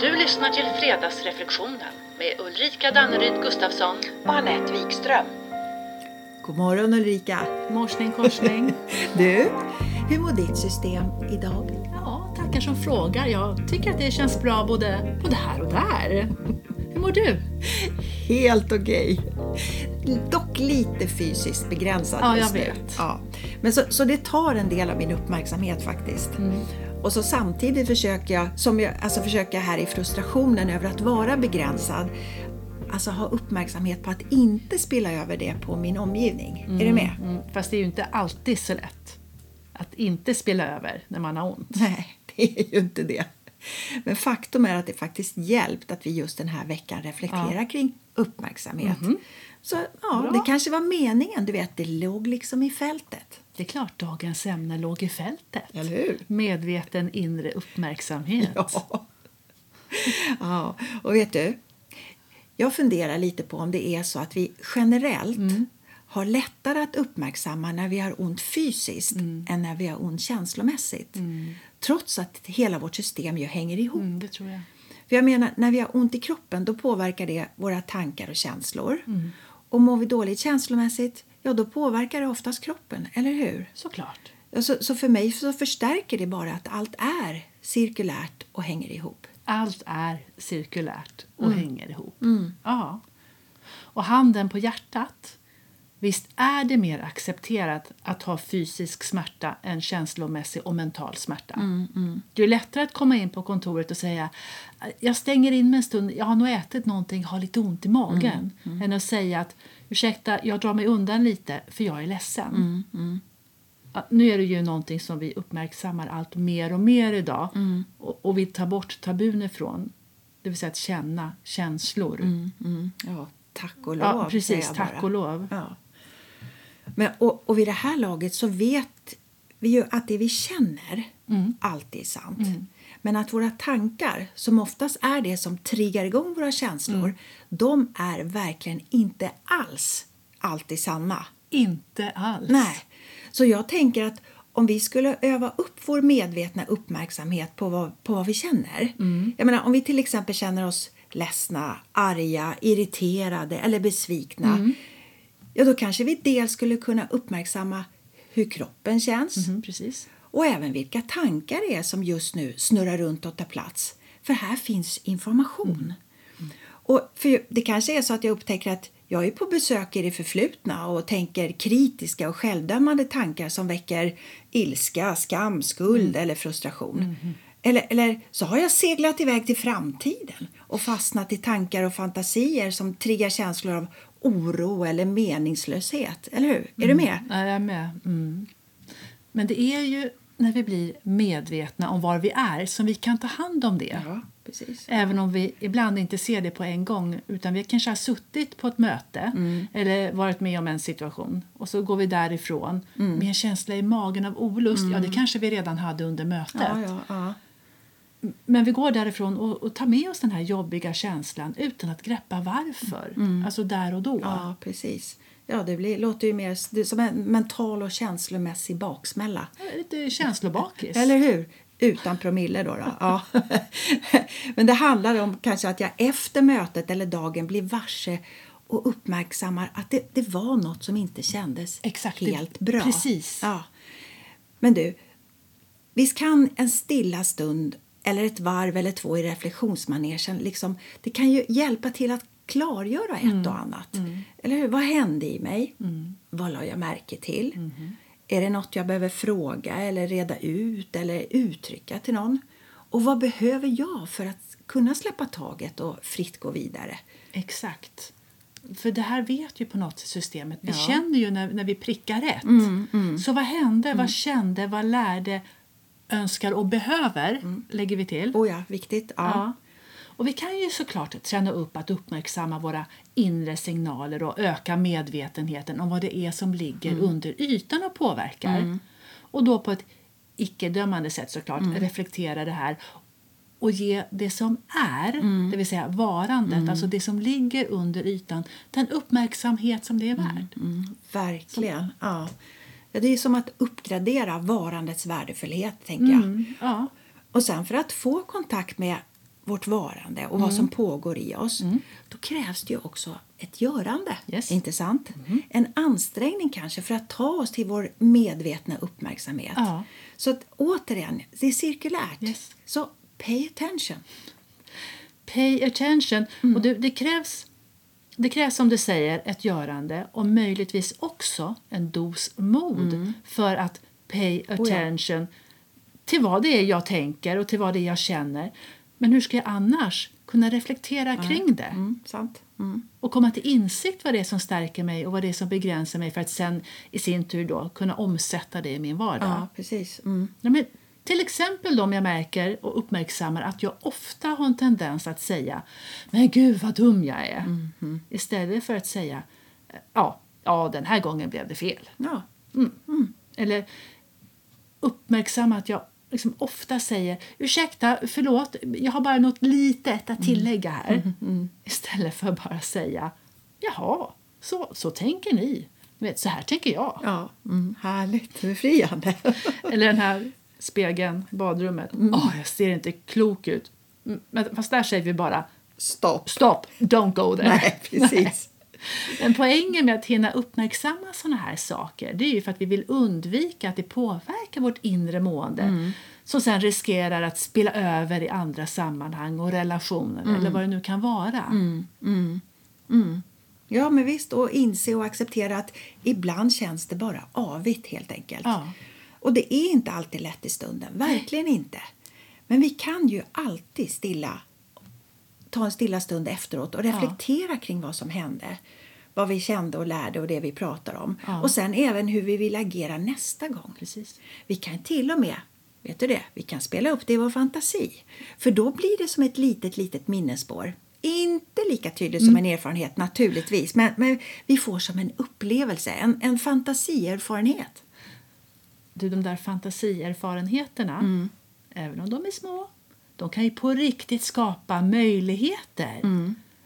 Du lyssnar till Fredagsreflektionen med Ulrika Danneryd Gustafsson. och Anette Wikström. God morgon Ulrika! Morsning korsning. Du, hur mår ditt system idag? Ja, tackar som frågar. Jag tycker att det känns bra både, både här och där. Hur mår du? Helt okej. Dock lite fysiskt begränsad Ja, just jag nu. vet. Ja. Men så, så det tar en del av min uppmärksamhet faktiskt. Och så samtidigt försöker jag, som jag, alltså försöker jag här i frustrationen över att vara begränsad, alltså ha uppmärksamhet på att inte spilla över det på min omgivning. Är du med? Mm, fast det är ju inte alltid så lätt att inte spilla över när man har ont. Nej, det är ju inte det. Men faktum är att det faktiskt hjälpt att vi just den här veckan reflekterar kring uppmärksamhet. Så ja, Bra. det kanske var meningen, du vet, det låg liksom i fältet. Det är klart dagens ämne låg i fältet. Medveten inre uppmärksamhet. Ja. ja, och vet du, jag funderar lite på om det är så att vi generellt har lättare att uppmärksamma när vi har ont fysiskt än när vi har ont känslomässigt. Trots att hela vårt system ju hänger ihop. Mm, det tror jag. För jag menar, när vi har ont i kroppen då påverkar det våra tankar och känslor. Och mår vi dåligt känslomässigt, ja då påverkar det oftast kroppen, eller hur? Såklart. Så, så för mig så förstärker det bara att allt är cirkulärt och hänger ihop. Allt är cirkulärt och hänger ihop. Ja. Och handen på hjärtat. Visst är det mer accepterat att ha fysisk smärta än känslomässig och mental smärta. Det är lättare att komma in på kontoret och säga jag stänger in mig en stund, jag har nog ätit någonting, har lite ont i magen. Än att säga att ursäkta, jag drar mig undan lite för jag är ledsen. Ja, nu är det ju någonting som vi uppmärksammar allt mer och mer idag och, och vi tar bort tabun ifrån. Det vill säga att känna känslor. Ja, tack och lov. Ja, precis. Tack och lov. Ja. Men, och, och vid det här laget så vet vi ju att det vi känner alltid är sant. Men att våra tankar, som oftast är det som triggar igång våra känslor, de är verkligen inte alls alltid sanna. Inte alls. Nej. Så jag tänker att om vi skulle öva upp vår medvetna uppmärksamhet på vad, på vad vi känner. Jag menar, om vi till exempel känner oss ledsna, arga, irriterade eller besvikna. Ja, då kanske vi dels skulle kunna uppmärksamma hur kroppen känns Mm, precis. Och även vilka tankar det är som just nu snurrar runt och tar plats. För här finns information. Och för det kanske är så att jag upptäcker att jag är på besök i det förflutna och tänker kritiska och självdömande tankar som väcker ilska, skam, skuld eller frustration. Eller, eller så har jag seglat iväg till framtiden och fastnat i tankar och fantasier som triggar känslor av oro eller meningslöshet. Eller hur? Är du med? Ja, jag är med. Mm. Men det är ju när vi blir medvetna om var vi är som vi kan ta hand om det. Ja. Även om vi ibland inte ser det på en gång utan vi kanske har suttit på ett möte eller varit med om en situation och så går vi därifrån med en känsla i magen av olust. Ja, det kanske vi redan hade under mötet. Ja, ja, ja. Men vi går därifrån och, och tar med oss den här jobbiga känslan utan att greppa varför. Alltså där och då. Ja, precis. Ja, det blir, låter ju mer det som en mental och känslomässig baksmälla. Lite känslobakis. Eller hur? Utan promille då. då. Ja. Men det handlar om kanske att jag efter mötet eller dagen blir varse och uppmärksammar att det, det var något som inte kändes Exakt, helt bra. precis. Ja. Men du, visst kan en stilla stund eller ett varv eller två i reflektionsmanegen liksom, det kan ju hjälpa till att klargöra ett Mm. och annat. Eller hur? Vad hände i mig? Vad la jag märke till? Mm-hmm. Är det något jag behöver fråga eller reda ut eller uttrycka till någon? Och vad behöver jag för att kunna släppa taget och fritt gå vidare? Exakt. För det här vet ju på något sätt systemet. Vi Ja. Mm, känner ju när, när vi prickar rätt. Så vad hände, vad kände, vad lärde, önskar och behöver lägger vi till. Oh ja, viktigt. Ja. Ja. Och vi kan ju såklart träna upp att uppmärksamma våra inre signaler och öka medvetenheten om vad det är som ligger Mm. under ytan och påverkar. Och då på ett icke-dömande sätt såklart Mm. reflektera det här och ge det som är, Mm. det vill säga varandet, alltså det som ligger under ytan, den uppmärksamhet som det är värt. Mm, verkligen. Ja. Ja, det är som att uppgradera varandets värdefullhet, tänker jag. Mm, ja. Och sen för att få kontakt med vårt varande och vad som pågår i oss, då krävs det ju också ett görande. Yes. Inte sant? En ansträngning kanske för att ta oss till vår medvetna uppmärksamhet. Ja. Så att återigen, det är cirkulärt. Yes. Så pay attention. Pay attention. Och det, det, krävs, det krävs, som du säger, ett görande och möjligtvis också en dos mod för att pay attention till vad det är jag tänker och till vad det är jag känner. Men hur ska jag annars kunna reflektera kring det? Mm, sant. Mm. och komma till insikt vad det är som stärker mig och vad det är som begränsar mig för att sen i sin tur då kunna omsätta det i min vardag. Ja, precis. Mm. Ja, men till exempel då om jag märker och uppmärksammar att jag ofta har en tendens att säga Men gud vad dum jag är. Mm-hmm. Istället för att säga ja, ja, den här gången blev det fel. Ja. Eller uppmärksamma att jag liksom ofta säger ursäkta, förlåt, jag har bara något litet att tillägga här. Istället för att bara säga jaha, så, så tänker ni. Vet, så här tänker jag. ja. Mm. Härligt. Befriande. Eller den här spegeln i badrummet. Åh, jag ser inte klok ut. Mm, Men, fast där säger vi bara Stopp. stopp, don't go there. Nej, precis. Men poängen med att hinna uppmärksamma såna här saker det är ju för att vi vill undvika att det påverkar vårt inre mående som sen riskerar att spilla över i andra sammanhang och relationer eller vad det nu kan vara. Ja, men visst. Och inse och acceptera att ibland känns det bara avigt helt enkelt. Ja. Och det är inte alltid lätt i stunden. Verkligen inte. Men vi kan ju alltid stilla ta en stilla stund efteråt och reflektera kring vad som hände. Vad vi kände och lärde och det vi pratar om. Ja. Och sen även hur vi vill agera nästa gång. Precis. Vi kan till och med, vet du det, vi kan spela upp det i vår fantasi. För då blir det som ett litet, litet minnesspår. Inte lika tydligt som en erfarenhet naturligtvis, men, men vi får som en upplevelse, en, en fantasierfarenhet. Du, de där fantasierfarenheterna, även om de är små, de kan ju på riktigt skapa möjligheter.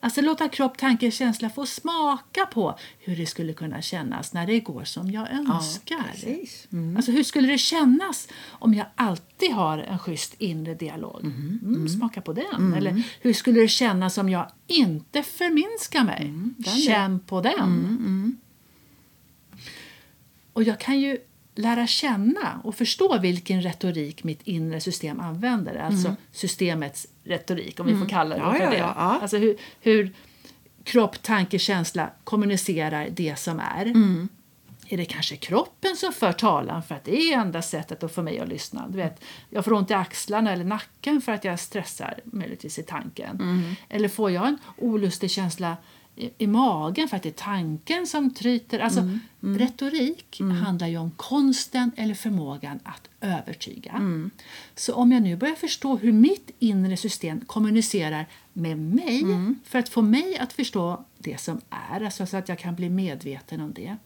Alltså låta kropp, tanke, känsla få smaka på hur det skulle kunna kännas när det går som jag önskar. precis. Alltså hur skulle det kännas om jag alltid har en schysst inre dialog? Mm, smaka på den. Eller hur skulle det kännas om jag inte förminskar mig? Känn på den. Och jag kan ju lära känna och förstå vilken retorik mitt inre system använder. Alltså systemets retorik, om vi får kalla det Ja, för ja, det. ja. Alltså hur, hur kropp, tanke, känsla kommunicerar det som är. Är det kanske kroppen som för talan för att det är enda sättet att få mig att lyssna? Du vet, jag får ont i axlarna eller nacken för att jag stressar möjligtvis i tanken. Eller får jag en olustig känsla i, i magen för att det är tanken som tryter? Alltså, Retorik handlar ju om konsten eller förmågan att övertyga. Så om jag nu börjar förstå hur mitt inre system kommunicerar med mig för att få mig att förstå det som är, alltså så att jag kan bli medveten om det.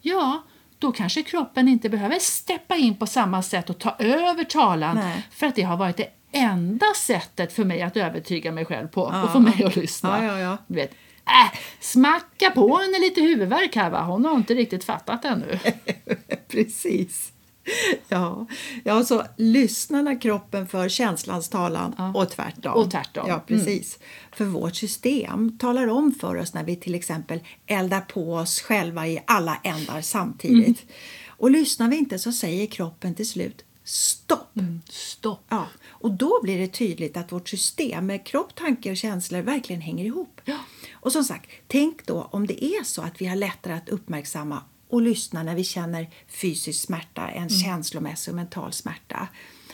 Ja, då kanske kroppen inte behöver steppa in på samma sätt och ta över talan Nej. för att det har varit det enda sättet för mig att övertyga mig själv på och få mig att lyssna. Ja, ja, ja. Du vet, äh, smacka på henne lite huvudvärk här va, hon har inte riktigt fattat ännu. Precis. Ja, ja så lyssnar när kroppen för känslans talan Ja. och tvärtom. Och tvärtom. Ja, precis. För vårt system talar om för oss när vi till exempel eldar på oss själva i alla ändar samtidigt. Och lyssnar vi inte så säger kroppen till slut stopp. Stopp. Ja, och då blir det tydligt att vårt system med kropp, tanke och känslor verkligen hänger ihop. Ja. Och som sagt, tänk då om det är så att vi har lättare att uppmärksamma och lyssna när vi känner fysisk smärta än känslomässig och mental smärta.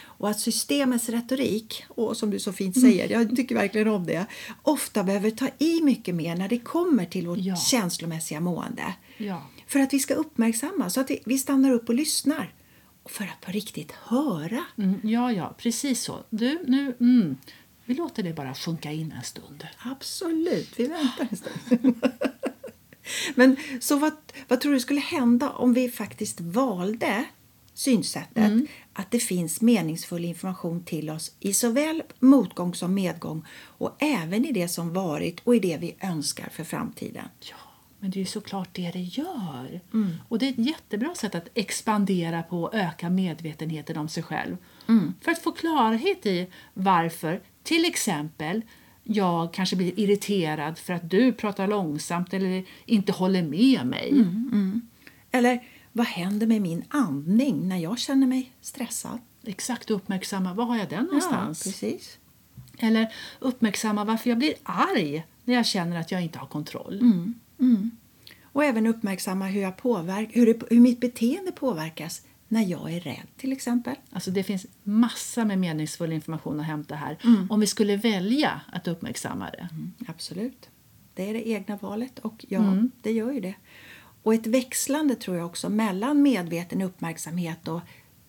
Och att systemets retorik, och som du så fint säger, jag tycker verkligen om det, ofta behöver ta i mycket mer när det kommer till vårt Ja. känslomässiga mående. Ja. För att vi ska uppmärksamma, så att vi- vi stannar upp och lyssnar. För att på riktigt höra. Mm, ja, ja, precis så. Du, nu, mm, vi låter det bara sjunka in en stund. Absolut, vi väntar en stund. Men så vad, vad tror du skulle hända om vi faktiskt valde synsättet att det finns meningsfull information till oss i såväl motgång som medgång och även i det som varit och i det vi önskar för framtiden? Ja. Men det är ju såklart det det gör. Och det är ett jättebra sätt att expandera på och öka medvetenheten om sig själv. För att få klarhet i varför, till exempel, jag kanske blir irriterad för att du pratar långsamt eller inte håller med mig. Eller vad händer med min andning när jag känner mig stressad? Exakt uppmärksamma, var har jag den Ja, någonstans? precis. eller uppmärksamma varför jag blir arg när jag känner att jag inte har kontroll. Och även uppmärksamma hur, jag påverk, hur, det, hur mitt beteende påverkas när jag är rädd till exempel. Alltså det finns massa med meningsfull information att hämta här om vi skulle välja att uppmärksamma det. Absolut. Det är det egna valet och ja, det gör ju det. Och ett växlande tror jag också mellan medveten uppmärksamhet och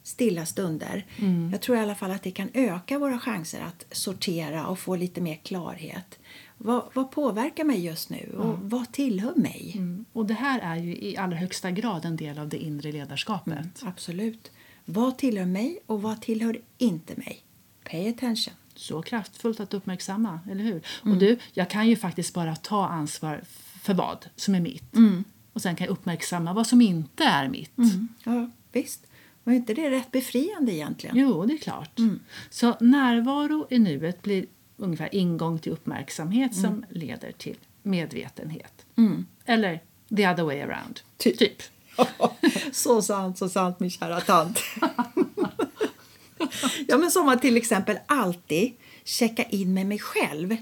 stilla stunder. Jag tror i alla fall att det kan öka våra chanser att sortera och få lite mer klarhet. Vad, vad påverkar mig just nu och vad tillhör mig? Mm. Och det här är ju i allra högsta grad en del av det inre ledarskapet. Absolut. Vad tillhör mig och vad tillhör inte mig? Pay attention. Så kraftfullt att uppmärksamma, eller hur? Och du, jag kan ju faktiskt bara ta ansvar för vad som är mitt. Och sen kan jag uppmärksamma vad som inte är mitt. Ja, visst. Var inte det rätt befriande egentligen? Jo, det är klart. Så närvaro i nuet blir ungefär ingång till uppmärksamhet som leder till medvetenhet. Eller the other way around. Typ. typ. så sant, så sant min kära tant. ja, men som att till exempel alltid checka in med mig själv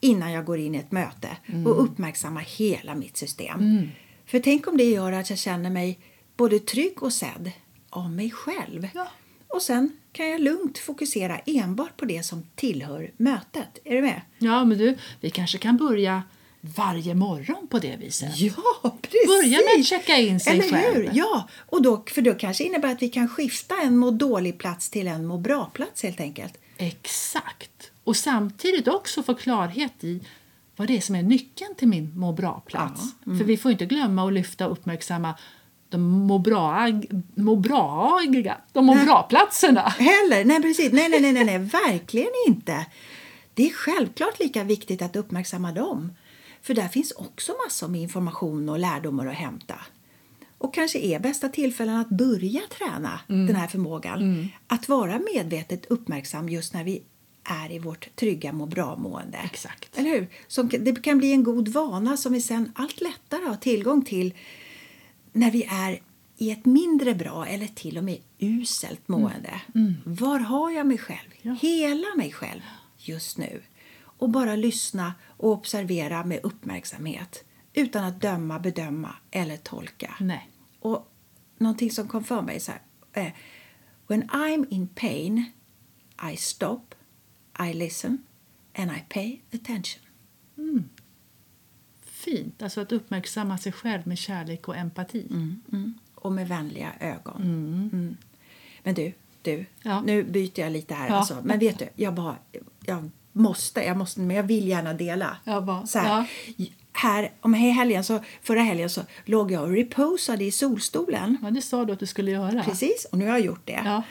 innan jag går in i ett möte och uppmärksamma hela mitt system. För tänk om det gör att jag känner mig både trygg och sedd av mig själv. Ja. Och sen kan jag lugnt fokusera enbart på det som tillhör mötet. Är du med? Ja, men du, vi kanske kan börja varje morgon på det viset. Ja, precis! Börja med att checka in sig Eller själv. hur? Ja, och då, för då kanske innebär att vi kan skifta en må dålig-plats till en må bra-plats helt enkelt. Exakt. Och samtidigt också få klarhet i vad det är som är nyckeln till min må bra-plats. För vi får inte glömma att lyfta och uppmärksamma de må bra må bra de må bra-platserna. Heller? Nej, precis. Nej, nej, nej, nej, verkligen inte. Det är självklart lika viktigt att uppmärksamma dem. För där finns också massor med information och lärdomar att hämta. Och kanske är bästa tillfällen att börja träna den här förmågan. Att vara medvetet uppmärksam just när vi är i vårt trygga må bra-mående. Exakt. Eller hur? Som, det kan bli en god vana som vi sen allt lättare har tillgång till när vi är i ett mindre bra eller till och med uselt mående. Var har jag mig själv? Ja. Hela mig själv just nu. Och bara lyssna och observera med uppmärksamhet utan att döma, bedöma eller tolka. Nej. Och någonting som kom för mig så här. Eh, When I'm in pain I stop, I listen and I pay attention. Fint. Alltså att uppmärksamma sig själv med kärlek och empati. Mm. Och med vänliga ögon. Mm. Men du, du Ja. nu byter jag lite här. Ja. Alltså. Men vet du, jag bara... Jag måste, jag måste, men jag vill gärna dela. Ja, vad? Så här, här, om här helgen så, förra helgen så låg jag och reposade i solstolen. Ja, det sa du att du skulle göra. Precis, och nu har jag gjort det. Ja.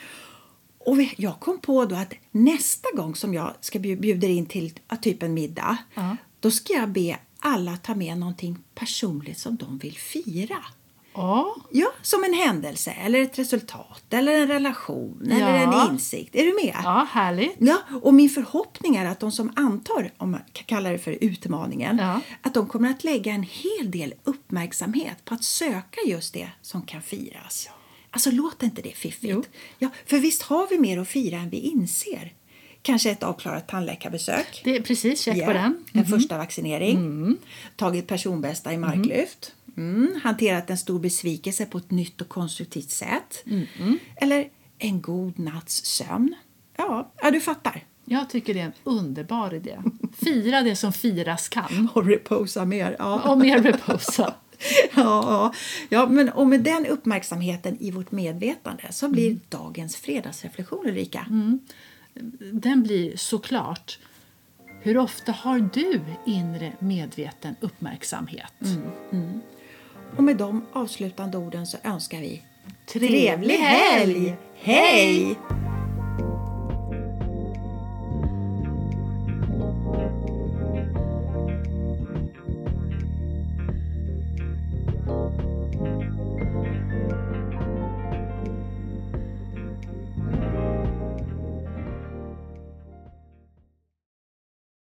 Och jag kom på då att nästa gång som jag ska bju- bjuder in till ja, typ en middag, Ja. då ska jag be alla ta med någonting personligt som de vill fira. Ja. Ja, som en händelse eller ett resultat eller en relation eller Ja. en insikt. Är du med? ja, härligt. Ja, och min förhoppning är att de som antar, om man kan kalla det för utmaningen, Ja. att de kommer att lägga en hel del uppmärksamhet på att söka just det som kan firas. Alltså låter inte det fiffigt? Jo. Ja, för visst har vi mer att fira än vi inser. Kanske ett avklarat tandläkarbesök. Det är precis, check Ja, på den. En första vaccinering. Tagit personbästa i marklyft. Mm. Hanterat en stor besvikelse på ett nytt och konstruktivt sätt. Eller en god natts sömn. Ja, ja, du fattar. Jag tycker det är en underbar idé. Fira det som firas kan. Och reposa mer. Ja. Och mer reposa. Ja, ja. men och med den uppmärksamheten i vårt medvetande så blir dagens fredagsreflektion Ulrika. Den blir såklart hur ofta har du inre medveten uppmärksamhet? Och med de avslutande orden så önskar vi Trevlig helg! Hej!